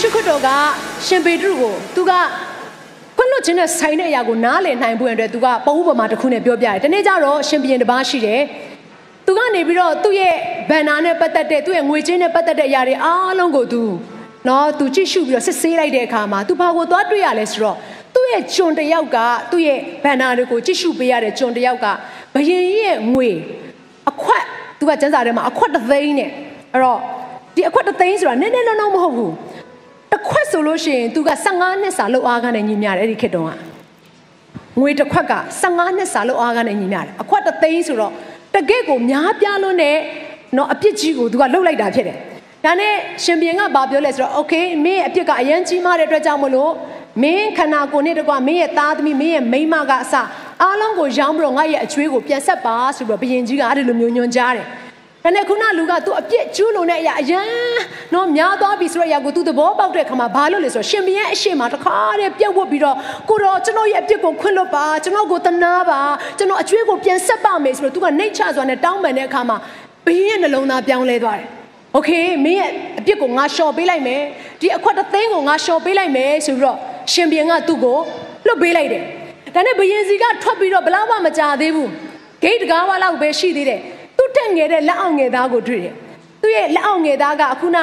ရှုခရစ်တော်ကရှင်ပေတရုကိုသူကခွင့်လွှတ်ခြင်းနဲ့ဆိုင်တဲ့အရာကိုနားလည်နိုင်ဖို့အတွက်သူကပုံဥပမာတစ်ခုနဲ့ပြောပြတယ်။ဒီနေ့ကျတော့ရှင်ဘုရင်တစ်ပါးရှိတယ်။သူကနေပြီးတော့သူ့ရဲ့ဗန်နာနဲ့ပတ်သက်တဲ့သူ့ရဲ့ငွေချင်းနဲ့ပတ်သက်တဲ့အရာတွေအားလုံးကိုသူနော်သူကြည့်ရှုပြီးတော့စစ်ဆေးလိုက်တဲ့အခါမှာသူဘာကိုသွားတွေ့ရလဲဆိုတော့သူ့ရဲ့ကျွန်တယောက်ကသူ့ရဲ့ဗန်နာတွေကိုကြည့်ရှုပေးရတဲ့ကျွန်တယောက်ကဘယင်ရဲ့ငွေအခွက်သူကစံစာထဲမှာအခွက်တစ်သိန်းနဲ့အဲ့တော့ဒီအခွက်တစ်သိန်းဆိုတာနည်းနည်းလုံးလုံးမဟုတ်ဘူး တစ်ခွက်ဆိုလို့ရှိရင်သူက15နှစ်စာလောက်အားကနေညီမျှတယ်အဲ့ဒီခေတ်တုန်းကငွေတစ်ခွက်က15နှစ်စာလောက်အားကနေညီမျှတယ်အခွက်တစ်သိန်းဆိုတော့တကယ့်ကိုများပြားလွန်းတဲ့နော်အပြစ်ကြီးကိုသူကလှုပ်လိုက်တာဖြစ်တယ်ဒါနဲ့ရှင်ပြန်ကဘာပြောလဲဆိုတော့ okay မင်းအပြစ်ကအရန်ကြီးမားတဲ့အတွက်ကြောင့်မလို့မင်းခန္ဓာကိုယ်နဲ့တကွမင်းရဲ့သားသမီးမင်းရဲ့မိန်းမကအစအားလုံးကိုရောင်းပြီးတော့ငါရဲ့အကျွေးကိုပြန်ဆက်ပါဆိုပြီးတော့ဘယင်ကြီးကအဲ့ဒီလိုမျိုးညွှန်ကြားတယ် ဒါနဲ့ခုနလူကသူအပြစ်ကျူးလွန်တဲ့အရာအရန်နော်များသွားပြီဆိုတဲ့အရာကိုသူသဘောပေါက်တဲ့ခါမှာဘာလို့လဲဆိုတော့ရှင်ဘုရင်အရှိမတခါတည်းပြတ်ဝတ်ပြီးတော့ကိုတော့ကျွန်တော်ရဲ့အပြစ်ကိုခွင့်လွတ်ပါကျွန်တော်ကိုတနာပါကျွန်တော်အကျွေးကိုပြန်ဆက်ပါမယ်ဆိုတော့သူကနှိတ်ချစွာနဲ့တောင်းပန်တဲ့အခါမှာဘုရင်ရဲ့နှလုံးသားပြောင်းလဲသွားတယ်โอเคမင်းရဲ့အပြစ်ကိုငါလျှော်ပေးလိုက်မယ်ဒီအခွက်တစ်သိန်းကိုငါလျှော်ပေးလိုက်မယ်ဆိုပြီးတော့ရှင်ဘုရင်ကသူ့ကိုလွတ်ပေးလိုက်တယ်ဒါနဲ့ဘုရင်စီကထွက်ပြီးတော့ဘလောက်မှမကြသေးဘူးဂိတ်တကားဝါလောက်ပဲရှိသေးတယ် သူ့တက်ငယ်တဲ့လက်အောင်ငယ်သားကိုတွေ့တယ်။သူ့ရဲ့လက်အောင်ငယ်သားကအခုန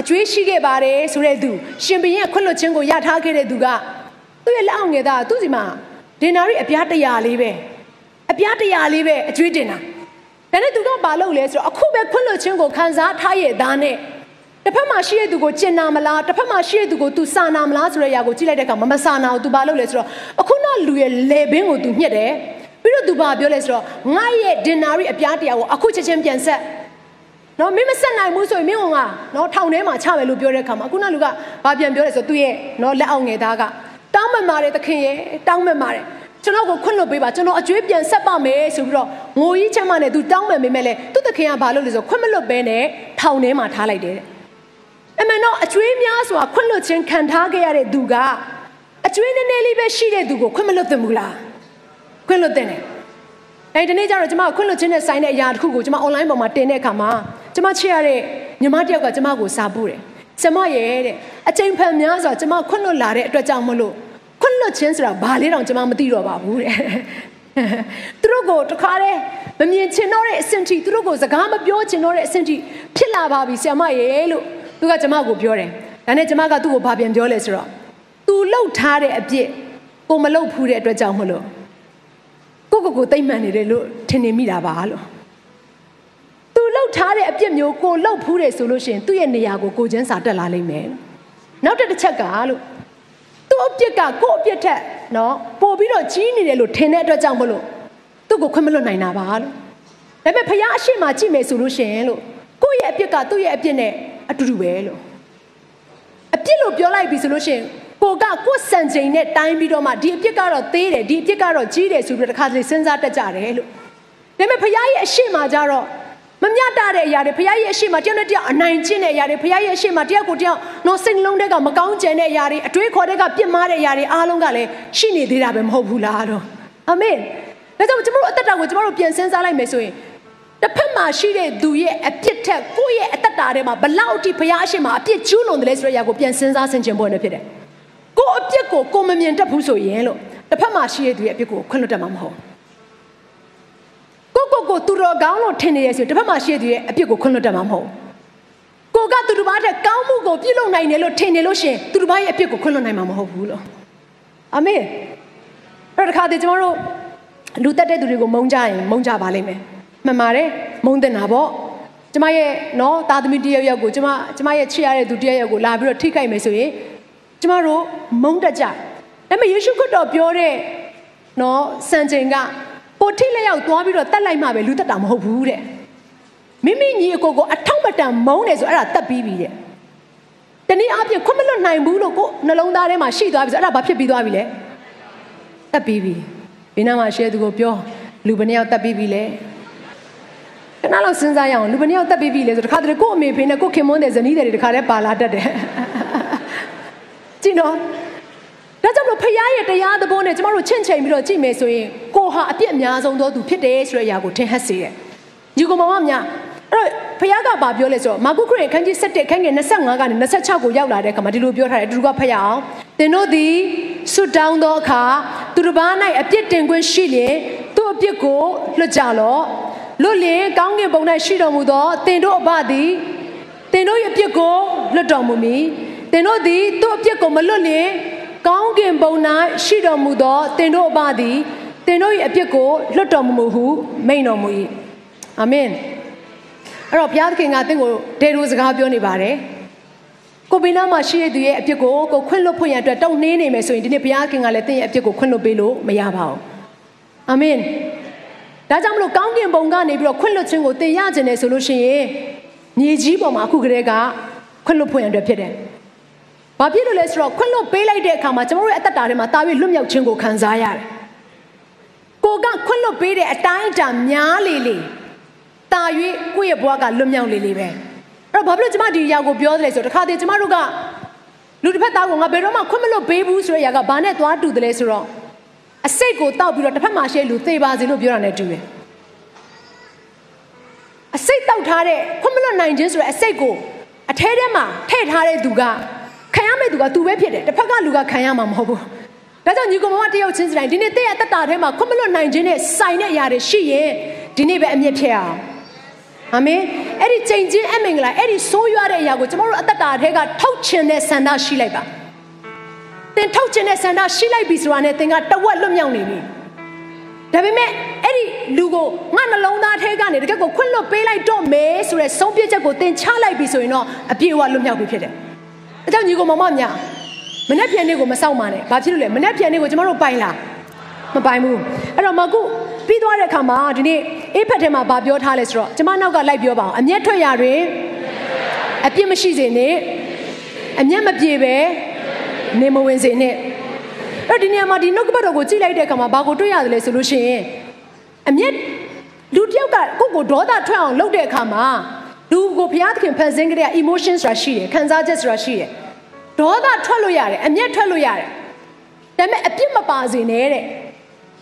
အကျွေးရှိခဲ့ပါတယ်ဆိုတဲ့သူရှင်ဘရင်ခွင့်လွှတ်ခြင်းကိုရထားခဲ့တဲ့သူကသူ့ရဲ့လက်အောင်ငယ်သားကသူ့စီမှာဒင်နာရီအပြားတရာလေးပဲအပြားတရာလေးပဲအကျွေးတင်တာ။ဒါနဲ့သူကဘာလုပ်လဲဆိုတော့အခုပဲခွင့်လွှတ်ခြင်းကိုခံစားထားရဲ့သားနဲ့တစ်ဖက်မှာရှိတဲ့သူကိုကျင်နာမလားတစ်ဖက်မှာရှိတဲ့သူကို तू စာနာမလားဆိုတဲ့အရာကိုကြည့်လိုက်တဲ့အခါမမစာနာဘူး तू ဘာလုပ်လဲဆိုတော့အခုနောက်လူရဲ့လေဘင်းကို तू ညှက်တယ် ပြီးတော့သူဘာပြောလဲဆိုတော့ငါရဲ့ဒင်နာရီအပြားတရားကိုအခုချက်ချင်းပြန်ဆက်နော်မင်းမဆက်နိုင်ဘူးဆိုရင်မင်းကနော်ထောင်ထဲမှာချမယ်လို့ပြောတဲ့အခါမှာအခုနလူကဘာပြန်ပြောလဲဆိုတော့သူ့ရဲ့နော်လက်အောင်ငယ်သားကတောင်းမမာတယ်သခင်ရဲ့တောင်းမမာတယ်ကျွန်တော်ကိုခွင့်လွှတ်ပေးပါကျွန်တော်အကျွေးပြန်ဆက်ပါမယ်ဆိုပြီးတော့ငိုကြီးချမ်းမနဲ့သူတောင်းမယ်မိမဲ့လေသူ့သခင်ကဘာလုပ်လဲဆိုခွင့်မလွတ်ဘဲနဲ့ထောင်ထဲမှာထားလိုက်တယ်အမှန်တော့အကျွေးများဆိုတာခွင့်လွတ်ခြင်းခံထားခဲ့ရတဲ့သူကအကျွေးနည်းနည်းလေးပဲရှိတဲ့သူကိုခွင့်မလွတ်သင့်ဘူးလား ခွင့်လွတ်တဲ့တယ်အဲဒီနေ့ကျတော့ကျွန်မခွင့်လွတ်ခြင်းနဲ့ဆိုင်တဲ့အရာတစ်ခုကိုကျွန်မ online ပေါ်မှာတင်တဲ့အခါမှာကျွန်မချစ်ရတဲ့ညီမတယောက်ကကျွန်မကိုစာပို့တယ်။ကျွန်မရဲ့တဲ့အချိန်ဖန်များစွာကျွန်မခွင့်လွတ်လာတဲ့အတွက်ကြောင့်မလို့ခွင့်လွတ်ခြင်းဆိုတာဘာလဲတောင်ကျွန်မမသိတော့ပါဘူးတဲ့။သူတို့ကိုတခါတည်းမမြင်ချင်တော့တဲ့အဆင့်ထိသူတို့ကိုစကားမပြောချင်တော့တဲ့အဆင့်ထိဖြစ်လာပါပြီဆရာမရဲ့လို့သူကကျွန်မကိုပြောတယ်။ဒါနဲ့ကျွန်မကသူ့ကိုဘာပြန်ပြောလဲဆိုတော့ तू လှုပ်ထားတဲ့အပြစ်ကိုမလှုပ်ဖူးတဲ့အတွက်ကြောင့်မလို့ ကိုကိုကိုတိတ်မှန်နေတယ်လို့ထင်နေမိတာပါလို့သူလှုပ်ထားတဲ့အပြစ်မျိုးကိုလှုပ်ဖူးတယ်ဆိုလို့ရှိရင်သူ့ရဲ့နေရာကိုကိုချင်းစာတက်လာလိမ့်မယ်နောက်တစ်ချက်ကလို့သူ့အပြစ်ကကို့အပြစ်ထက်နော်ပို့ပြီးတော့ကြီးနေတယ်လို့ထင်တဲ့အတွက်ကြောင့်မလို့သူ့ကိုခွင့်မလွတ်နိုင်တာပါလို့ဒါပေမဲ့ဖခင်အရှိမကြည့်မယ်ဆိုလို့ရှိရင်လို့ကိုယ့်ရဲ့အပြစ်ကသူ့ရဲ့အပြစ်နဲ့အတူတူပဲလို့အပြစ်လို့ပြောလိုက်ပြီဆိုလို့ရှိရင် ကိုကကိုယ်စံချိန်နဲ့တိုင်းပြီးတော့မှဒီအပြစ်ကတော့သေးတယ်ဒီအပြစ်ကတော့ကြီးတယ်ဆိုပြီးတော့တစ်ခါတလေစဉ်းစားတတ်ကြတယ်လို့ဒါပေမဲ့ဖခင်ရဲ့အရှိမကြတော့မမျှတတဲ့အရာတွေဖခင်ရဲ့အရှိမတယောက်နဲ့တယောက်အနိုင်ကျင့်တဲ့အရာတွေဖခင်ရဲ့အရှိမတယောက်ကိုတယောက်နော်စိတ်လုံးတွေကမကောင်းကြံတဲ့အရာတွေအတွေးခေါ်တွေကပြစ်မှားတဲ့အရာတွေအားလုံးကလည်းရှိနေသေးတာပဲမဟုတ်ဘူးလားတော့အာမင်ဒါကြောင့်ကျွန်တော်တို့အသက်တာကိုကျွန်တော်တို့ပြန်စဉ်းစားလိုက်မယ်ဆိုရင်တစ်ဖက်မှာရှိတဲ့သူရဲ့အပြစ်ထက်ကိုယ့်ရဲ့အသက်တာထဲမှာဘလောက်အထိဘုရားအရှင်မှာအပြစ်ကျူးလွန်တယ်လဲဆိုတဲ့အရာကိုပြန်စဉ်းစားဆင်ခြင်ဖို့နေဖြစ်တယ် ကိုအပြစ်ကိုကိုမမြင်တတ်ဘူးဆိုရင်လို့တစ်ဖက်မှာရှိရသူရဲ့အပြစ်ကိုခွင့်လွတ်တတ်မှာမဟုတ်ကိုကိုကိုသူတော်ကောင်းလို့ထင်နေရဆိုတစ်ဖက်မှာရှိရသူရဲ့အပြစ်ကိုခွင့်လွတ်တတ်မှာမဟုတ်ကိုကသူတစ်ပါးတဲ့ကောင်းမှုကိုပြုလုပ်နိုင်တယ်လို့ထင်နေလို့ရှင်သူတစ်ပါးရဲ့အပြစ်ကိုခွင့်လွတ်နိုင်မှာမဟုတ်ဘူးလို့အာမင်အဲ့ဒါတခါတည်းကျွန်တော်တို့လူတက်တဲ့သူတွေကိုမုန်းကြရင်မုန်းကြပါလိမ့်မယ်မှန်ပါတယ်မုန်းတဲ့နာပေါ့ကျမရဲ့နော်သားသမီးတယောက်ယောက်ကိုကျမကျမရဲ့ချစ်ရတဲ့သူတယောက်ယောက်ကိုလာပြီးတော့ထိခိုက်မယ်ဆိုရင် ကျမတို့မုန်းတတ်ကြဒါပေမဲ့ယေရှုခရစ်တော်ပြောတဲ့နော်စံချိန်ကပိုထိလက်ရောက်သွားပြီးတော့တတ်လိုက်မှပဲလူတက်တာမဟုတ်ဘူးတဲ့မိမိညီအကိုကိုအထောက်ပတံမုန်းတယ်ဆိုအဲ့ဒါတက်ပြီးပြီတဲ့တနည်းအားဖြင့်ခွင့်မလွတ်နိုင်ဘူးလို့ကိုနှလုံးသားထဲမှာရှိသွားပြီဆိုအဲ့ဒါဘာဖြစ်ပြီးသွားပြီလဲတက်ပြီးပြီဘေးနားမှာရှဲသူကိုပြောလူဘယ်နှယောက်တက်ပြီးပြီလဲခဏလောက်စဉ်းစားရအောင်လူဘယ်နှယောက်တက်ပြီးပြီလဲဆိုတခါတည်းကို့အမေဖေနဲ့ကို့ခင်မွန်းတဲ့ဇနီးတွေတခါတည်းပါလာတတ်တယ် ကြည့်နော်ဒါကြောင့်မလို့ဖခင်ရဲ့တရားသဘောနဲ့ကျမတို့ချင့်ချိန်ပြီးတော့ကြည့်မယ်ဆိုရင်ကိုဟာအပြစ်အများဆုံးသောသူဖြစ်တယ်ဆိုတဲ့အရာကိုထင်ဟပ်စေတယ်ညီကောင်မမများအဲ့တော့ဖခင်ကဘာပြောလဲဆိုတော့မာကုခရစ်ခန်းကြီး7ခန်းငယ်25ကနေ26ကိုရောက်လာတဲ့အခါမှာဒီလိုပြောထားတယ်အတူတူကဖတ်ရအောင်သင်တို့သည်ဆွတောင်းသောအခါသူတစ်ပါး၌အပြစ်တင်ခွင့်ရှိလျင်သူ့အပြစ်ကိုလွတ်ကြလော့လွတ်လျင်ကောင်းကင်ဘုံ၌ရှိတော်မူသောသင်တို့အဘသည်သင်တို့ရဲ့အပြစ်ကိုလွတ်တော်မူမည် သင်တို့သည်သူ့အပြစ်ကိုမလွတ်လျင်ကောင်းကင်ဘုံ၌ရှိတော်မူသောသင်တို့အဘသည်သင်တို့၏အပြစ်ကိုလွတ်တော်မူမူဟုမိန့်တော်မူ၏အာမင်အဲ့တော့ဘုရားသခင်ကသင်ကိုဒေရိုစကားပြောနေပါတယ်ကိုဘေးနားမှာရှိတဲ့သူရဲ့အပြစ်ကိုကိုခွင့်လွတ်ဖွင့်ရအတွက်တောင်းနှင်းနေမယ်ဆိုရင်ဒီနေ့ဘုရားခင်ကလည်းသင်ရဲ့အပြစ်ကိုခွင့်လွတ်ပေးလို့မရပါဘူးအာမင်ဒါကြောင့်မလို့ကောင်းကင်ဘုံကနေပြီးတော့ခွင့်လွတ်ခြင်းကိုသင်ရခြင်းနဲ့ဆိုလို့ရှိရင်မြေကြီးပေါ်မှာအခုကတည်းကခွင့်လွတ်ဖွင့်ရအတွက်ဖြစ်တယ် ဘာဖြစ်လို့လဲဆိုတော့ခွင့်လွတ်ပေးလိုက်တဲ့အခါမှာကျွန်တော်တို့ရဲ့အသက်တာထဲမှာတာ၍လွတ်မြောက်ခြင်းကိုခံစားရတယ်ကိုကခွင့်လွတ်ပေးတဲ့အတိုင်းအတာများလေလေတာ၍ကိုယ့်ရဲ့ဘဝကလွတ်မြောက်လေလေပဲအဲ့တော့ဘာဖြစ်လို့ကျမဒီအရာကိုပြောသလဲဆိုတော့တခါတည်းကျမတို့ကလူတစ်ဖက်သားကငါဘယ်တော့မှခွင့်မလွတ်ပေးဘူးဆိုတဲ့အရာကဘာနဲ့သွားတူတယ်လဲဆိုတော့အစိတ်ကိုတောက်ပြီးတော့တစ်ဖက်မှာရှဲလူသေပါစေလို့ပြောတာနဲ့တူတယ်အစိတ်တောက်ထားတဲ့ခွင့်မလွတ်နိုင်ခြင်းဆိုတဲ့အစိတ်ကိုအထဲထဲမှာထည့်ထားတဲ့သူကခံရ မယ့်သူကသူပဲဖြစ်တယ်တစ်ဖက်ကလူကခံရမှာမဟုတ်ဘူးဒါကြောင့်ညီကောင်မတယောက်ချင်းစတိုင်းဒီနေ့တဲ့ရတတထဲမှာခွင့်မလွတ်နိုင်ခြင်းနဲ့ဆိုင်တဲ့အရာတွေရှိရင်ဒီနေ့ပဲအမြင့်ဖြစ်အောင်အာမင်အဲ့ဒီချိန်ချင်းအမင်္ဂလာအဲ့ဒီဆိုးရွားတဲ့အရာကိုကျွန်တော်တို့အသက်တာထဲကထုတ်ချင်တဲ့ဆန္ဒရှိလိုက်ပါသင်ထုတ်ချင်တဲ့ဆန္ဒရှိလိုက်ပြီဆိုတာနဲ့သင်ကတဝက်လွတ်မြောက်နေပြီဒါပေမဲ့အဲ့ဒီလူကိုငါနှလုံးသားထဲကနေတကယ်ကိုခွင့်လွတ်ပေးလိုက်တော့မယ်ဆိုတဲ့ဆုံးဖြတ်ချက်ကိုသင်ချလိုက်ပြီဆိုရင်တော့အပြည့်အဝလွတ်မြောက်ပြီဖြစ်တယ် အကြောင်းညီကိုမမများမနေ့ပြန်နေ့ကိုမစောင့်ပါနဲ့ဘာဖြစ်လို့လဲမနေ့ပြန်နေ့ကိုကျွန်တော်တို့ပိုင်လားမပိုင်ဘူးအဲ့တော့မကုပြီးသွားတဲ့အခါမှာဒီနေ့အေးဖက်ထဲမှာဗာပြောထားလဲဆိုတော့ကျမနောက်ကလိုက်ပြောပါအောင်အမျက်ထွက်ရတွင်အပြစ်မရှိစေနဲ့အမျက်မပြေပဲနေမဝင်စေနဲ့အဲ့ဒီနေရာမှာဒီနှုတ်ကပတ်တော်ကိုကြည့်လိုက်တဲ့အခါမှာဘာကိုတွေ့ရတယ်လဲဆိုလို့ရှိရင်အမျက်လူတယောက်ကကိုယ့်ကိုဒေါသထွက်အောင်လုပ်တဲ့အခါမှာ လူကိုဘုရားသခင်ဖန်ဆင်းကြတဲ့ emotion ဆိုတာရှိတယ်ခံစားချက်ဆိုတာရှိတယ်ဒေါသထွက်လို့ရတယ်အမျက်ထွက်လို့ရတယ်ဒါပေမဲ့အပြစ်မပါစေနဲ့တဲ့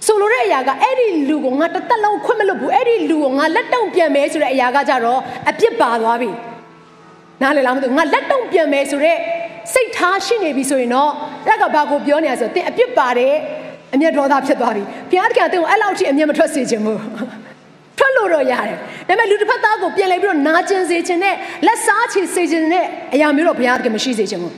ဆိုလိုတဲ့အရာကအဲ့ဒီလူကိုငါတစ်သက်လုံးခွင့်မလွတ်ဘူးအဲ့ဒီလူကိုငါလက်တုံပြန်မယ်ဆိုတဲ့အရာကကြတော့အပြစ်ပါသွားပြီနားလည်လားမသိဘူးငါလက်တုံပြန်မယ်ဆိုတဲ့စိတ်ထားရှိနေပြီဆိုရင်တော့အဲ့ကဘာကိုပြောနေရဆိုတင်အပြစ်ပါတဲ့အမျက်ဒေါသဖြစ်သွားပြီဘုရားသခင်ကတင်ကိုအဲ့လောက်ထိအမျက်မထွက်စေခြင်းဘူး ထွက်လို့တော့ရတယ်ဒါပေမဲ့လူတစ်ဖက်သားကိုပြန်လဲပြီးတော့နာကျင်စေခြင်းနဲ့လက်စားချေစေခြင်းနဲ့အရာမျိုးတော့ဘုရားသခင်မရှိစေခြင်းဘူး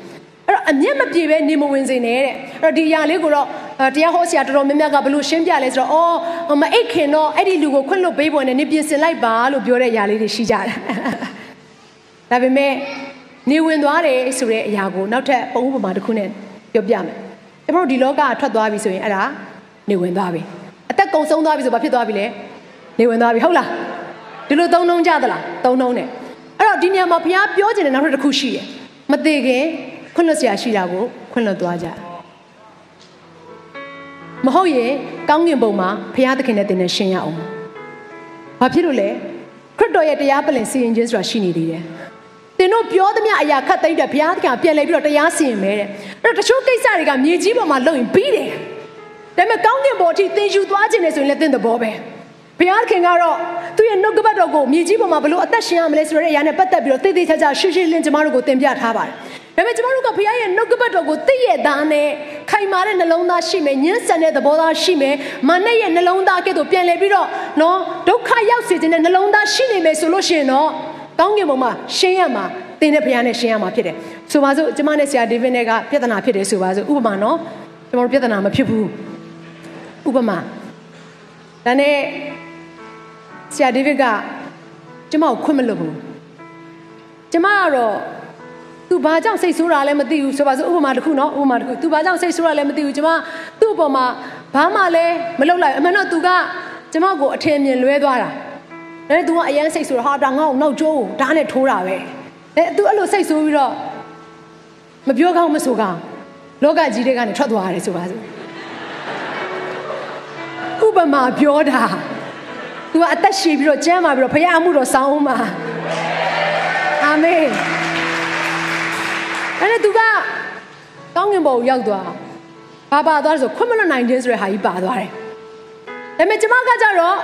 အဲ့တော့အမျက်မပြေပဲနေမဝင်စေနဲ့တဲ့အဲ့တော့ဒီအရာလေးကိုတော့တရားဟောဆရာတော်တော်များများကဘလို့ရှင်းပြလဲဆိုတော့အော်မအိတ်ခင်တော့အဲ့ဒီလူကိုခွင့်လွတ်ပေးပေါ်နဲ့နေပြင်ဆင်လိုက်ပါလို့ပြောတဲ့အရာလေးတွေရှိကြတယ်ဒါပေမဲ့နေဝင်သွားတယ်ဆိုတဲ့အရာကိုနောက်ထပ်ပုံဥပမာတစ်ခုနဲ့ပြောပြမယ်ကျွန်တော်တို့ဒီလောကထွက်သွားပြီဆိုရင်အဲ့ဒါနေဝင်သွားပြီအသက်ကုန်ဆုံးသွားပြီဆိုဘာဖြစ်သွားပြီလဲ နေဝင်သွားပြီဟုတ်လားဒီလိုသုံးနှုံးကြသလားသုံးနှုံးတယ်အဲ့တော့ဒီနေရာမှာဘုရားပြောချင်တဲ့နောက်ထပ်တစ်ခုရှိတယ်မသေးခင်ခွင့်လွတ်စရာရှိတာကိုခွင့်လွတ်သွားကြမဟုတ်ရင်ကောင်းကင်ဘုံမှာဘုရားသခင်နဲ့တင်နေရှင်းရအောင်ဘာဖြစ်လို့လဲခရစ်တော်ရဲ့တရားပလင်စီရင်ခြင်းဆိုတာရှိနေသေးတယ်တင်တို့ပြောသမျှအရာခတ်သိမ့်တဲ့ဘုရားသခင်ပြန်လဲပြီးတော့တရားစီရင်မဲတဲ့အဲ့တော့တချို့ကိစ္စတွေကမြေကြီးပေါ်မှာလုံရင်ပြီးတယ်ဒါပေမဲ့ကောင်းကင်ဘုံအထိသင်ယူသွားခြင်းနဲ့ဆိုရင်လည်းသင်သဘောပဲ ဘုရားခင်ကတော့သူ့ရဲ့နှုတ်ကပတ်တော်ကိုမြေကြီးပေါ်မှာဘလို့အသက်ရှင်ရမလဲဆိုတဲ့အရာနဲ့ပတ်သက်ပြီးတော့သိသိချာချာရှင်းရှင်းလင်းကျမတို့ကိုသင်ပြထားပါတယ်ဒါပေမဲ့ကျမတို့ကဘုရားရဲ့နှုတ်ကပတ်တော်ကိုသိရသားနဲ့ခိုင်မာတဲ့နှလုံးသားရှိမယ်ညှင်းဆန်တဲ့သဘောသားရှိမယ်မာနရဲ့နှလုံးသားကဲ့သို့ပြန်လဲပြီးတော့နော်ဒုက္ခရောက်စေခြင်းနဲ့နှလုံးသားရှိနေမယ်ဆိုလို့ရှိရင်တော့ကောင်းကင်ဘုံမှာရှင်းရမှာသင်တဲ့ဘုရားနဲ့ရှင်းရမှာဖြစ်တယ်ဆိုပါစို့ကျမနဲ့ဆရာဒေးဗစ်နဲ့ကပြဿနာဖြစ်တယ်ဆိုပါစို့ဥပမာနော်ကျမတို့ပြဿနာမဖြစ်ဘူးဥပမာဒါနဲ့ ဆရာဒေးဗစ်ကကျမကိုခွင့်မလို့ဘူးကျမကတော့သူဘာကြောင့်စိတ်ဆိုးတာလဲမသိဘူးဆိုပါစို့ဥပမာတစ်ခုနော်ဥပမာတစ်ခုသူဘာကြောင့်စိတ်ဆိုးတာလဲမသိဘူးကျမသူ့အပေါ်မှာဘာမှလည်းမလုပ်လိုက်အမှန်တော့သူကကျမကိုအထင်မြင်လွဲသွားတာဒါနဲ့ तू ကအရန်စိတ်ဆိုတော့ဟာဒါငါ့ကိုနောက်ကျိုးဓာတ်နဲ့ထိုးတာပဲအဲ तू အဲ့လိုစိတ်ဆိုးပြီးတော့မပြောကောင်းမဆိုကောင်းလောကကြီးတွေကနေထွက်သွားရတယ်ဆိုပါစို့ဥပမာပြောတာ तू ကအသက်ရှည်ပြီးတော့ကျမ်းမာပြီးတော့ဖခင်အမှုတော်ဆောင်းအောင်ပါအာမင်အဲ့ဒါ तू ကကောင်းငင်ဘုံရောက်သွားဘာပါသွားလဲဆိုခွင့်မလွတ်နိုင်ခြင်းဆိုတဲ့ဟာကြီးပါသွားတယ်ဒါပေမဲ့ကျမကကြတော့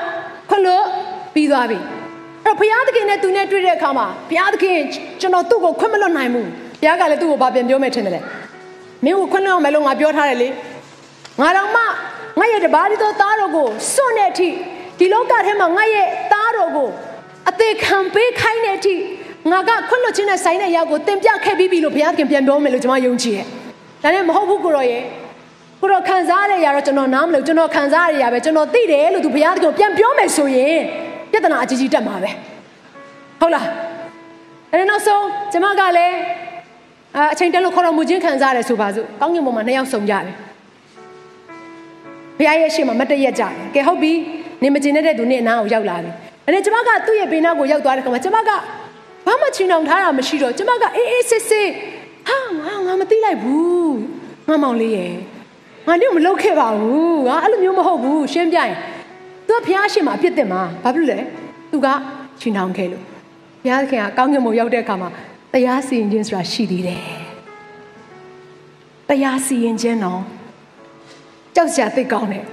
ခွင့်လွတ်ပြီးသွားပြီအဲ့တော့ဘုရားသခင်နဲ့သူနဲ့တွေ့တဲ့အခါမှာဘုရားသခင်ကျွန်တော်သူ့ကိုခွင့်မလွတ်နိုင်ဘူးဘုရားကလည်းသူ့ကိုဘာပြန်ပြောမယ်ထင်တယ်လဲမင်းကိုခွင့်လွတ်အောင်မလို့ငါပြောထားတယ်လေငါတော့မှငါရဲ့တပါးဒီသောသားတော်ကိုစွန့်တဲ့အထိ ဒီလောကထဲမှာငါရဲ့သားတော်ကိုအသေးခံပေးခိုင်းတဲ့အထိငါကခွင့်လွတ်ခြင်းနဲ့ဆိုင်တဲ့ရောက်ကိုတင်ပြခဲ့ပြီးပြီလို့ဘုရားသခင်ပြန်ပြောမယ်လို့ကျွန်မယုံကြည်ရဲ့ဒါနဲ့မဟုတ်ဘူးကိုရောရဲ့ကိုတော့ခံစားရတဲ့ຢာတော့ကျွန်တော်နားမလို့ကျွန်တော်ခံစားရတဲ့ຢာပဲကျွန်တော်သိတယ်လို့သူဘုရားသခင်ပြန်ပြောမယ်ဆိုရင်ပြဿနာအကြီးကြီးတက်မှာပဲဟုတ်လားအဲ့ဒါနောက်ဆုံးကျွန်မကလည်းအချိန်တက်လို့ခေါ်တော်မူခြင်းခံစားရတယ်ဆိုပါစို့ကောင်းကင်ဘုံမှာနှစ်ယောက်ဆုံကြတယ်ဘုရားရဲ့ရှေ့မှာမတ်တရက်ကြတယ်ကဲဟုတ်ပြီ နေမကျင်တဲ့သူနေအနားကိုရောက်လာပြီအဲ့ဒါကျွန်မကသူ့ရဲ့ဘေးနားကိုရောက်သွားတဲ့ခါမှာကျွန်မကဘာမှချီနှောင်ထားတာမရှိတော့ကျွန်မကအေးအေးဆေးဆေးဟာငါငါမသိလိုက်ဘူးငါမောင်လေးရဲ့ငါတို့မလုပ်ခဲ့ပါဘူးငါအဲ့လိုမျိုးမဟုတ်ဘူးရှင်းပြရင်သူကဘုရားရှေ့မှာအပြစ်တင်မှာဘာဖြစ်လို့လဲသူကချီနှောင်ခဲ့လို့ဘုရားခင်ကကောင်းကင်ဘုံရောက်တဲ့အခါမှာတရားစီရင်ခြင်းဆိုတာရှိသေးတယ်တရားစီရင်ခြင်းတော့ကြောက်စရာသိကောင်းတယ်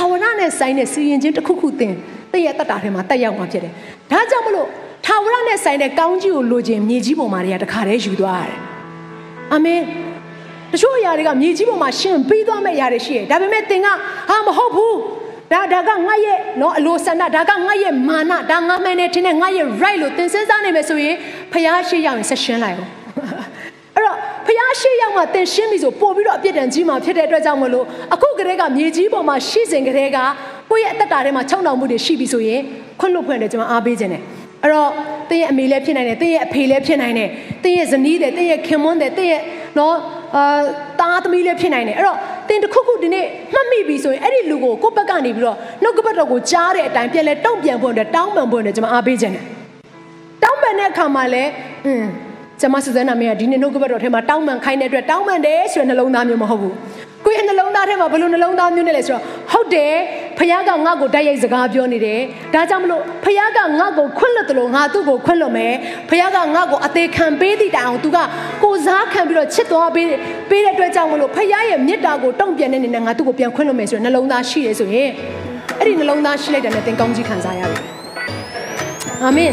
ထာဝရနဲ့ဆိုင်တဲ့စီရင်ခြင်းတစ်ခုခုတင်တည့်ရဲ့တတ်တာထဲမှာတက်ရောက်မှာဖြစ်တယ်ဒါကြောင့်မလို့ထာဝရနဲ့ဆိုင်တဲ့ကောင်းကြီးကိုလိုချင်မြေကြီးပေါ်မှာတွေကတခါတည်းယူသွားရတယ်အာမင်တချို့အရာတွေကမြေကြီးပေါ်မှာရှင်ပြီးသွားမဲ့အရာတွေရှိတယ်ဒါပေမဲ့သင်ကဟာမဟုတ်ဘူးဒါဒါကငါရဲ့နော်အလိုဆန္ဒဒါကငါရဲ့မာနဒါငါမှန်နေတင်တဲ့ငါရဲ့ right လို့သင်စဉ်းစားနေမယ်ဆိုရင်ဖျားရှိရောက်ရင်ဆက်ရှင်းလိုက်အောင်အဲ့တော့ ဖျားရှိရောက်မှသင်ရှင်းပြီဆိုပို့ပြီးတော့အပြစ်ဒဏ်ကြီးမှာဖြစ်တဲ့အတွက်ကြောင့်မလို့အခုကလေးကမြေကြီးပေါ်မှာရှိစဉ်ကလေးကကိုယ့်ရဲ့အသက်တာထဲမှာချုံတောင်မှုတွေရှိပြီဆိုရင်ခွင့်လွတ်ဖွင့်တယ်ကျွန်တော်အားပေးခြင်းတယ်အဲ့တော့တင်းရဲ့အမေလည်းဖြစ်နိုင်တယ်တင်းရဲ့အဖေလည်းဖြစ်နိုင်တယ်တင်းရဲ့ဇနီးတယ်တင်းရဲ့ခင်မွန်းတယ်တင်းရဲ့နော်အာတားသမီးလည်းဖြစ်နိုင်တယ်အဲ့တော့တင်တစ်ခုခုဒီနေ့မှတ်မိပြီဆိုရင်အဲ့ဒီလူကိုကိုယ့်ဘက်ကနေပြီးတော့နှုတ်ကပတ်တော်ကိုကြားတဲ့အတိုင်းပြန်လဲတုံ့ပြန်ဖို့အတွက်တောင်းပန်ဖို့အတွက်ကျွန်မအားပေးခြင်းတယ်တောင်းပန်တဲ့အခါမှာလည်းอืม ကျွန်မစစနာမေကဒီနေ့နှုတ်ကပတ်တော်ထဲမှာတောင်းပန်ခိုင်းတဲ့အတွက်တောင်းပန်တယ်ဆိုတဲ့နှလုံးသားမျိုးမဟုတ်ဘူးကိုယ့်ရဲ့နှလုံးသားထဲမှာဘယ်လိုနှလုံးသားမျိုးနဲ့လဲဆိုတော့ဟုတ်တယ်ဖခင်ကငါ့ကိုတိုက်ရိုက်စကားပြောနေတယ်ဒါကြောင့်မလို့ဖခင်ကငါ့ကိုခွင့်လွတ်တယ်လို့ငါသူ့ကိုခွင့်လွတ်မယ်ဖခင်ကငါ့ကိုအသေးခံပေးသည့်တိုင်အောင်သူကကိုစားခံပြီးတော့ချစ်သွားပေးပေးတဲ့အတွက်ကြောင့်မလို့ဖခင်ရဲ့မေတ္တာကိုတုံ့ပြန်တဲ့နေနဲ့ငါသူ့ကိုပြန်ခွင့်လွတ်မယ်ဆိုတဲ့နှလုံးသားရှိတယ်ဆိုရင်အဲ့ဒီနှလုံးသားရှိလိုက်တဲ့နဲ့သင်ကောင်းကြီးခံစားရပြီအာမင်